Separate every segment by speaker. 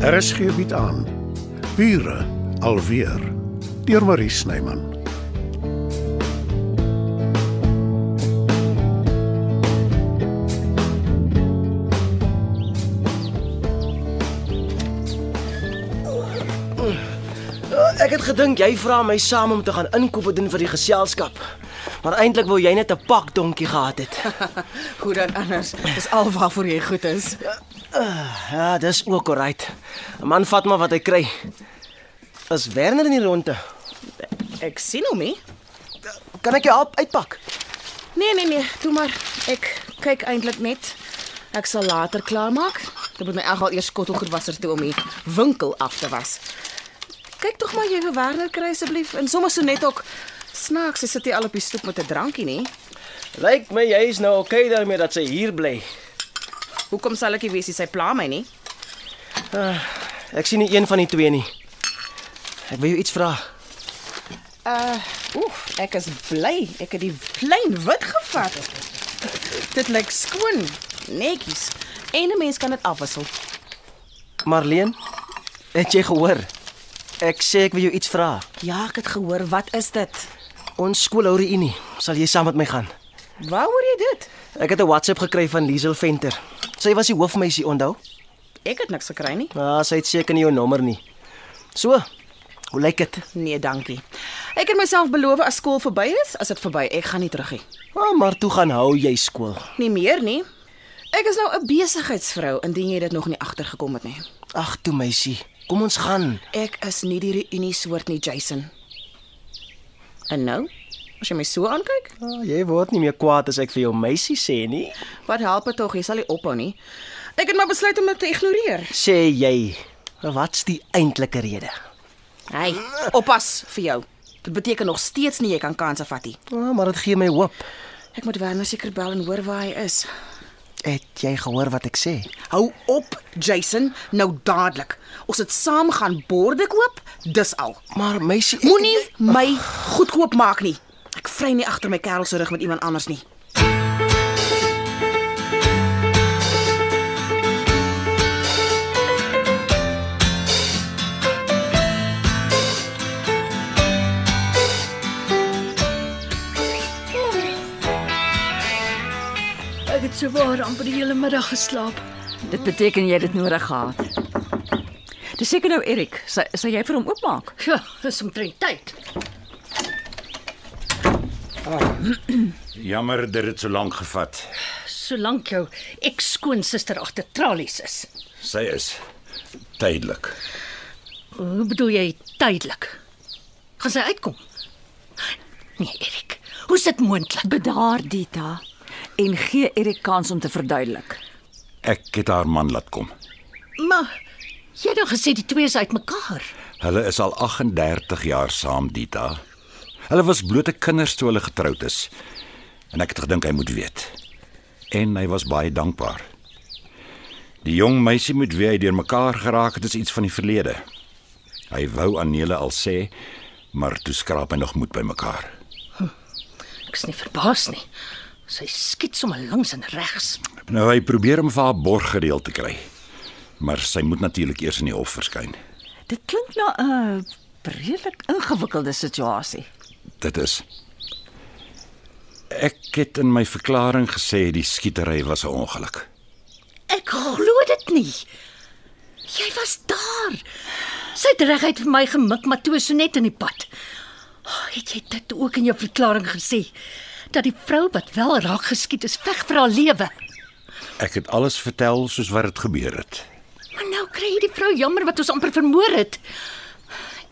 Speaker 1: RSG bied aan Bure alweer deur Marie Snyman.
Speaker 2: Ek het gedink jy vra my saam om te gaan inkoop doen vir die geselskap. Maar eintlik wou jy net 'n pak donkie gehad het.
Speaker 3: Hoe dan anders? Dis al waarvoor jy goed is.
Speaker 2: Ja, dis ook alright. 'n Man vat maar wat hy kry. Is Werner in die ronde?
Speaker 3: Ek sien hom nie.
Speaker 2: Kan ek jou help uitpak?
Speaker 3: Nee, nee, nee, toe maar. Ek kyk eintlik net. Ek sal later klaarmaak. Dit moet my egal eers skottelgoed wasser toe om die winkel af te was. Kyk tog maar jy vir Werner kry asseblief en sommer so net ook snaaks, hy sit hier al op die stoep met 'n drankie nie.
Speaker 2: Lyk my jy is nou okay daarmee dat sy hier bly.
Speaker 3: Hoekom sal ek nie weet sy pla my nie?
Speaker 2: Ek sien nie een van die twee nie. Ek wil jou iets vra.
Speaker 3: Uh, oef, ek is bly. Ek het die klein wit gevat. Dit lyk skoon, netjies. En 'n mens kan dit afwissel.
Speaker 2: Marleen, het jy gehoor? Ek sê ek wil jou iets vra.
Speaker 3: Ja, ek het gehoor. Wat is dit?
Speaker 2: Ons skool hou reünie. Sal jy saam met my gaan?
Speaker 3: Waar hoor jy dit?
Speaker 2: Ek het 'n WhatsApp gekry van Liesel Venter. Sy was die hoofmeisie, onthou?
Speaker 3: Ek het niks gekry nie.
Speaker 2: Ah, sy het seker nie jou nommer nie. So. Hoe lyk dit?
Speaker 3: Nee, dankie. Ek het myself beloof as skool verby is, as dit verby, ek gaan nie terug nie.
Speaker 2: Ah, maar toe gaan hou jy skool.
Speaker 3: Nie meer nie. Ek is nou 'n besigheidsvrou indien jy dit nog nie agtergekom het nie.
Speaker 2: Ag toe meisie, kom ons gaan.
Speaker 3: Ek is nie die reunie soort nie, Jason. En nou? As jy my so aankyk,
Speaker 2: Ah, jy word nie meer kwaad as ek vir jou meisie sê nie.
Speaker 3: wat help dit tog? Jy sal nie ophou nie. Ek het maar besluit om dit te ignoreer.
Speaker 2: Sê jy. Wat's die eintlike rede?
Speaker 3: Hey, oppas vir jou. Dit beteken nog steeds nie jy kan kansse vat nie.
Speaker 2: Ah, maar dit gee my hoop.
Speaker 3: Ek moet Werner seker bel en hoor waar hy is.
Speaker 2: Het jy gehoor wat ek sê?
Speaker 3: Hou op, Jason, nou dadelik. Ons het saam gaan borde koop, dis al.
Speaker 2: Maar meisie, ek-
Speaker 3: Moenie my goedkoop maak nie. Ek vry nie agter my kerel se rug met iemand anders nie.
Speaker 4: Ek het sowaar amper die hele middag geslaap.
Speaker 5: Dit beteken jy het dit nodig gehad. Dis seker nou Erik. Sal, sal jy vir hom oopmaak?
Speaker 4: Ja, dis omtrent tyd.
Speaker 6: Jammer dat dit so lank gevat.
Speaker 4: Solank jou ekskoonsister agter tralies is.
Speaker 6: Sy is tydelik.
Speaker 4: Hoe bedoel jy tydelik? Gaan sy uitkom? Nee, Erik. Hoe is dit moontlik?
Speaker 5: Bedaar Dita en gee Erik kans om te verduidelik.
Speaker 6: Ek het haar man laat kom.
Speaker 4: Maar jy het nou gesê die twee is uitmekaar.
Speaker 6: Hulle is al 38 jaar saam, Dita. Hulle was blote kinders toe hulle getroud is. En ek het gedink hy moet weet. En hy was baie dankbaar. Die jong meisie met wie hy deurmekaar geraak het, is iets van die verlede. Hy wou aan Nele al sê, maar toe skraap hy nog moed bymekaar.
Speaker 4: Ek's nie verbaas nie. Sy skiet sommer links en regs.
Speaker 6: Nou hy probeer om vir haar borg gereël te kry. Maar sy moet natuurlik eers in die hof verskyn.
Speaker 5: Dit klink na 'n redelik ingewikkelde situasie.
Speaker 6: Dit is Ek het in my verklaring gesê die skietery was 'n ongeluk.
Speaker 4: Ek glo dit nie. Jy was daar. Sy het reguit vir my gemik, maar toe is so net in die pad. Oh, het jy dit ook in jou verklaring gesê dat die vrou wat wel raak geskiet is veg vir haar lewe?
Speaker 6: Ek het alles vertel soos wat dit gebeur het.
Speaker 4: Maar nou kry jy die vrou jammer wat ons amper vermoor het.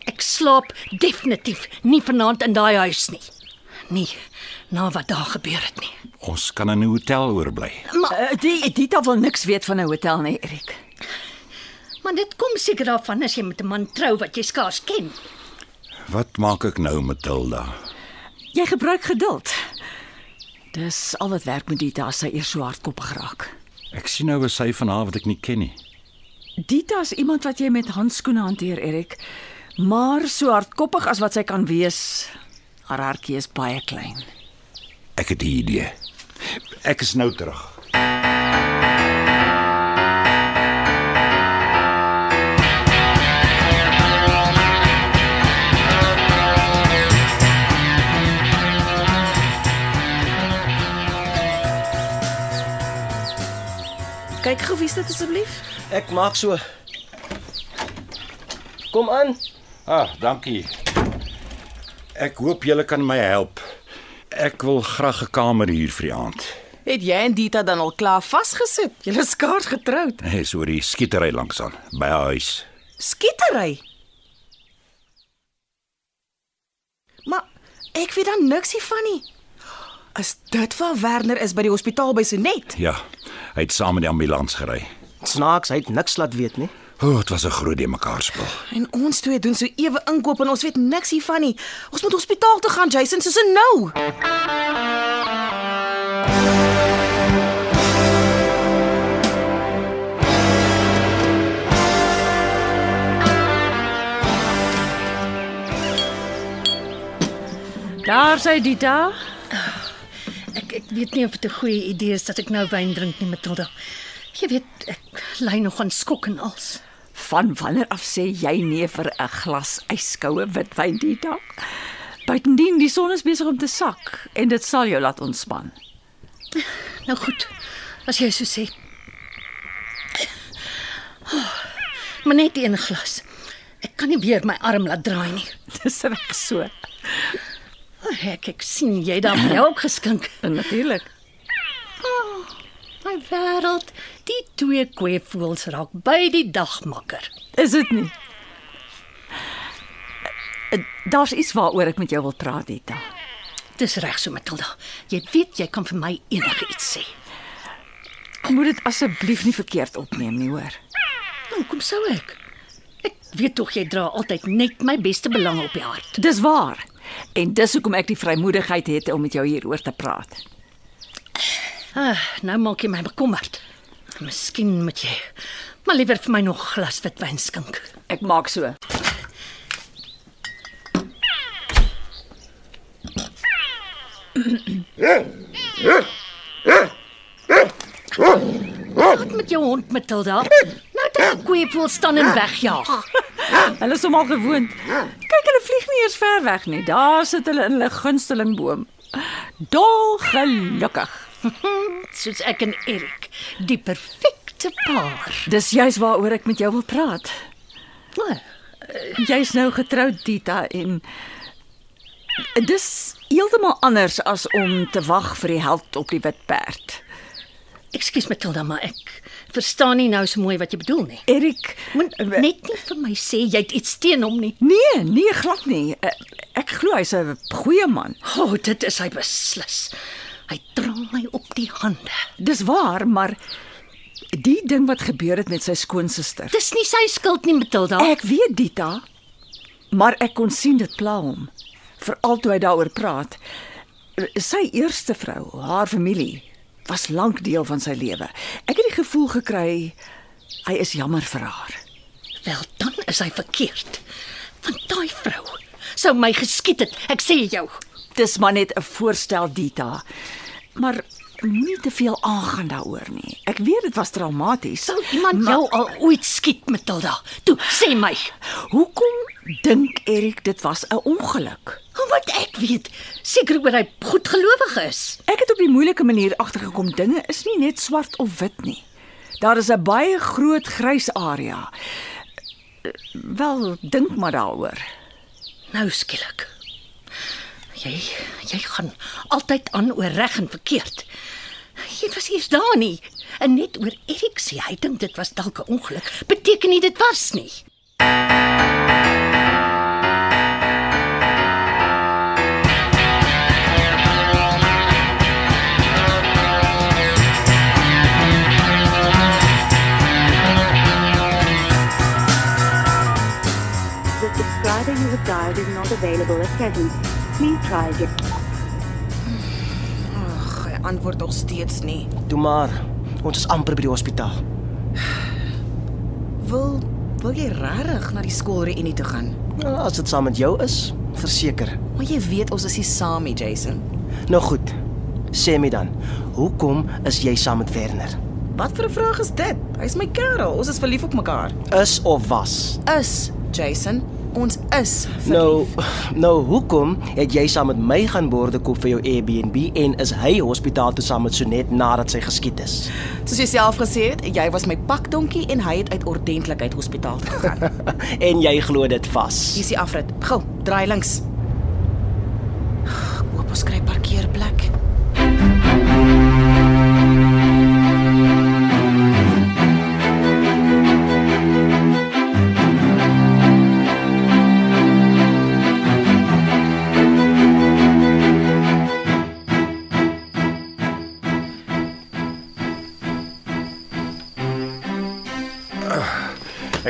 Speaker 4: Ek slaap definitief nie vanaand in daai huis nie. Nee, na wat daar gebeur het nie.
Speaker 6: Ons kan in 'n hotel oorbly.
Speaker 5: Uh, die Dita wil niks weet van 'n hotel nie, Erik.
Speaker 4: Maar dit kom seker daarvan as jy met 'n man trou wat jy skaars ken.
Speaker 6: Wat maak ek nou, Matilda?
Speaker 5: Jy gebruik geduld. Dis al wat werk met Dita as sy eers so hardkoppig raak.
Speaker 6: Ek sien nou 'n sy van haar wat ek nie ken nie.
Speaker 5: Dita is iemand wat jy met handskoene hanteer, Erik. Maar so hardkoppig as wat sy kan wees, haar hartjie is baie klein.
Speaker 6: Ek het 'n idee. Ek is nou terug.
Speaker 3: Kyk gou wie's dit asseblief.
Speaker 2: Ek maak so. Kom aan.
Speaker 6: Ah, dankie. Ek hoop julle kan my help. Ek wil graag 'n kamer huur vir die aand.
Speaker 3: Het jy en Dita dan al klaar vasgesit? Julle skaars getroud.
Speaker 6: Hey, so die skietery langs aan by haar huis.
Speaker 3: Skietery. Maar ek weet dan niks hiervan nie. Is dit waar Werner is by die hospitaal by Sonet?
Speaker 6: Ja, hy het saam met die ambulans gery.
Speaker 2: Snaaks, hy het niks laat weet nie.
Speaker 6: O, oh, dit was 'n groot mekaar spel.
Speaker 3: En ons twee doen so ewe inkoop en ons weet niks hiervan nie. Ons moet hospitaal toe gaan, Jason, soos en nou.
Speaker 5: Daar sê Dita.
Speaker 4: Ek ek weet nie of dit 'n goeie idee is dat ek nou wyn drink nie, Matilda. Jy weet, ek ly nog aan skok en als.
Speaker 5: Van wanneer af sê jy nee vir 'n glas yskoue witwyn Dita? Buitendien, die son is besig om te sak en dit sal jou laat ontspan.
Speaker 4: Nou goed, as jy so sê. Oh, maar net een glas. Ek kan nie weer my arm laat draai nie.
Speaker 5: Dis reg so.
Speaker 4: Oh, ek ek sien jy daar jou ook geskink.
Speaker 5: Natuurlik.
Speaker 4: My wêreld, die twee kweevoels raak by die dagmakker.
Speaker 5: Is dit nie? Daar's iets waaroor ek met jou wil praat, Dita.
Speaker 4: Dis reg so, Matilda. Jy weet jy kan vir my enigiets sê.
Speaker 5: Moet dit asseblief nie verkeerd opneem nie, hoor.
Speaker 4: Nou, kom sou ek. Ek weet tog jy dra altyd net my beste belange op die hart.
Speaker 5: Dis waar. En dis hoekom ek die vrymoedigheid het om met jou hieroor te praat.
Speaker 4: Ah, nou maak jy my bekommerd. Miskien moet jy maar liewer vir my nog glas witwyn skink.
Speaker 5: Ek maak so.
Speaker 4: Wat met jou hond, Matilda? Nou dat die kweevoel staan en wegjaag.
Speaker 5: Hulle is hom al gewoond. Kyk, hulle vlieg nie eers ver weg nie. Daar sit hulle in hulle gunsteling boom. Dol gelukkig.
Speaker 4: Soos ek en Erik, die perfekte paar.
Speaker 5: Dis juis waaroor ek met jou wil praat. Jy's nou getroud, Dita, en dis heeltemal anders as om te wag vir die held op die wit perd.
Speaker 4: Ekskuus Matilda, maar ek verstaan nie nou so mooi wat jy bedoel nie.
Speaker 5: Erik,
Speaker 4: Moet net nie vir my sê jy het iets teen hom nie.
Speaker 5: nee, nee glad nie. Eh, Ek glo hy's 'n goeie man.
Speaker 4: O, oh, dit is hy beslis. Hy dra my op die hande.
Speaker 5: Dis waar, maar die ding wat gebeur het met sy skoonsister.
Speaker 4: Dis nie sy skuld nie, Matilda.
Speaker 5: Ek weet Dita, maar ek kon sien dit pla hom. Veral toe hy daaroor praat. Sy eerste vrou, haar familie, was lank deel van sy lewe. Ek het die gevoel gekry hy is jammer vir haar.
Speaker 4: Wel, dan is hy verkeerd. Want daai vrou sou my geskiet het, ek sê jou.
Speaker 5: Dis maar net 'n voorstel Dita. Maar moenie te veel aangaan daaroor nie. Ek weet dit was traumaties.
Speaker 4: Sou iemand
Speaker 5: maar-
Speaker 4: jou al ooit skiet, Matilda? Toe, sê my.
Speaker 5: Hoekom dink Erik dit was 'n ongeluk?
Speaker 4: Moet ek weet? Seker oor hy goedgelowig is.
Speaker 5: Ek het op die moeilike manier agtergekom dinge is nie net swart of wit nie. Daar is 'n baie groot grys area. Wel, dink maar daaroor.
Speaker 4: Nou skielik. Jy jy gaan altyd aan oor reg en verkeerd. Jy was eers daar nie. En net oor Erik hy dink dit was dalk 'n ongeluk. Beteken nie dit was nie.
Speaker 7: The subscriber you have dialed is not available at present. Please try again.
Speaker 3: Ag, hy antwoord nog steeds nie.
Speaker 2: Toe maar. Ons is amper by die hospitaal.
Speaker 3: Wil wil jy regtig na die skoolreünie toe gaan?
Speaker 2: Nou, as dit saam met jou is, verseker.
Speaker 3: Maar jy weet ons is nie saam nie, Jason.
Speaker 2: Nou goed. Sê my dan, hoekom is jy saam met Werner?
Speaker 3: Wat vir 'n vraag is dit? Hy's my kerel. Ons is verlief op mekaar.
Speaker 2: Is of was?
Speaker 3: Is, Jason. Ons is.
Speaker 2: Nou, nou hoekom het jy saam met my gaan borde koop vir jou Airbnb en is hy hospitaal toe saam met Sonet nadat sy geskiet is?
Speaker 3: Soos jy self gesê het, jy was my pakdonkie en hy het uit ordentlikheid hospitaal toe gegaan.
Speaker 2: En jy glo dit vas.
Speaker 3: Hier is die afrit. Gou, draai links. Ek hoop ons kry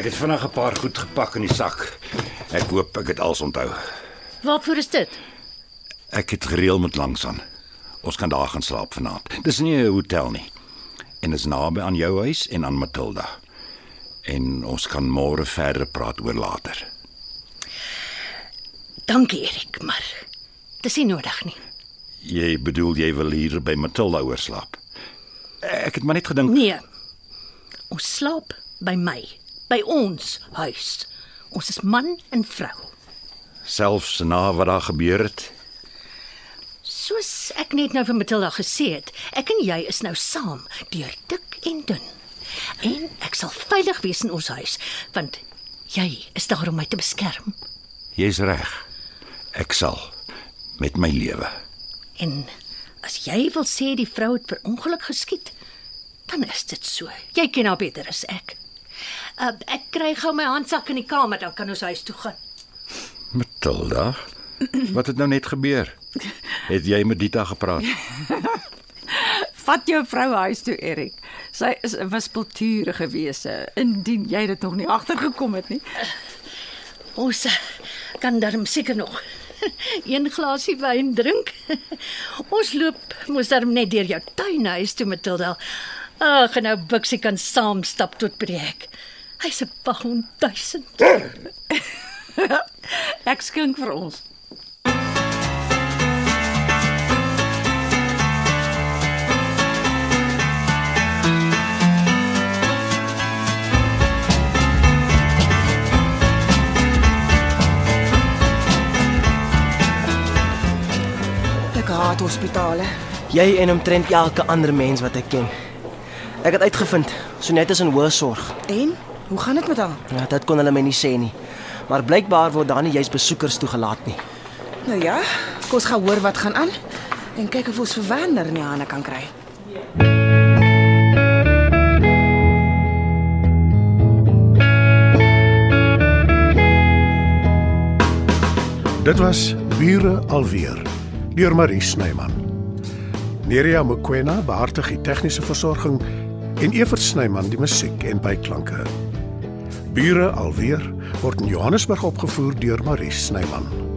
Speaker 6: het vinnig 'n paar goed gepak in die sak. Ek hoop ek het alles onthou.
Speaker 4: Waarvoor is dit?
Speaker 6: Ek het gereël met Langsaan. Ons kan daar gaan slaap vanaand. Dis nie 'n hotel nie. En is naby aan jou huis en aan Matilda. En ons kan môre verder praat oor later.
Speaker 4: Dankie Erik, maar dis nie nodig nie.
Speaker 6: Jy bedoel jy wil hier by Matilda oorslaap? Ek het maar net gedink
Speaker 4: Nee. Ons slaap by my, by ons huis. Ons is man en vrou.
Speaker 6: selfs na wat daar gebeur het.
Speaker 4: Soos ek net nou vir Matilda gesê het, ek en jy is nou saam deur dik en dun. En ek sal veilig wees in ons huis, want jy is daar om my te beskerm.
Speaker 6: Jy's reg. Ek sal met my lewe.
Speaker 4: En as jy wil sê die vrou het per ongeluk geskiet, dan is dit so. Jy ken haar beter as ek. Uh, ek kry gou my handsak in die kamer, dan kan ons huis toe gaan.
Speaker 6: Matilda, wat het nou net gebeur? Het jy met Dita gepraat?
Speaker 5: Vat jou vrou huis toe, Erik. Sy is 'n wispelturige wese, indien jy dit nog nie agtergekom het nie.
Speaker 4: Ons uh, kan darm seker nog een glasie wyn drink. Ons loop mos darm net deur jou tuinhuis toe Matilda. Ag, en nou Bixie kan saam stap tot by die hek. Hy's 'n pagond duisend.
Speaker 5: Ek skink vir ons.
Speaker 3: Haat hospitale.
Speaker 2: Jy en omtrent elke ander mens wat ek ken. Ek het uitgevind, Sonet is in hoë sorg.
Speaker 3: En hoe gaan dit met haar?
Speaker 2: Ja, dit kon hulle my nie sê nie. Maar blykbaar word daar nie juis besoekers toegelaat nie.
Speaker 3: Nou ja, kom ons gaan hoor wat gaan aan en kyk of ons vir Werner in die hande kan kry.
Speaker 1: Dit was Bure alweer deur Marie Snyman. Nerea Mkwena behartig die tegniese versorging en Evert Snyman die musiek en byklanke. Bure alweer word in Johannesburg opgevoer deur Marie Snyman.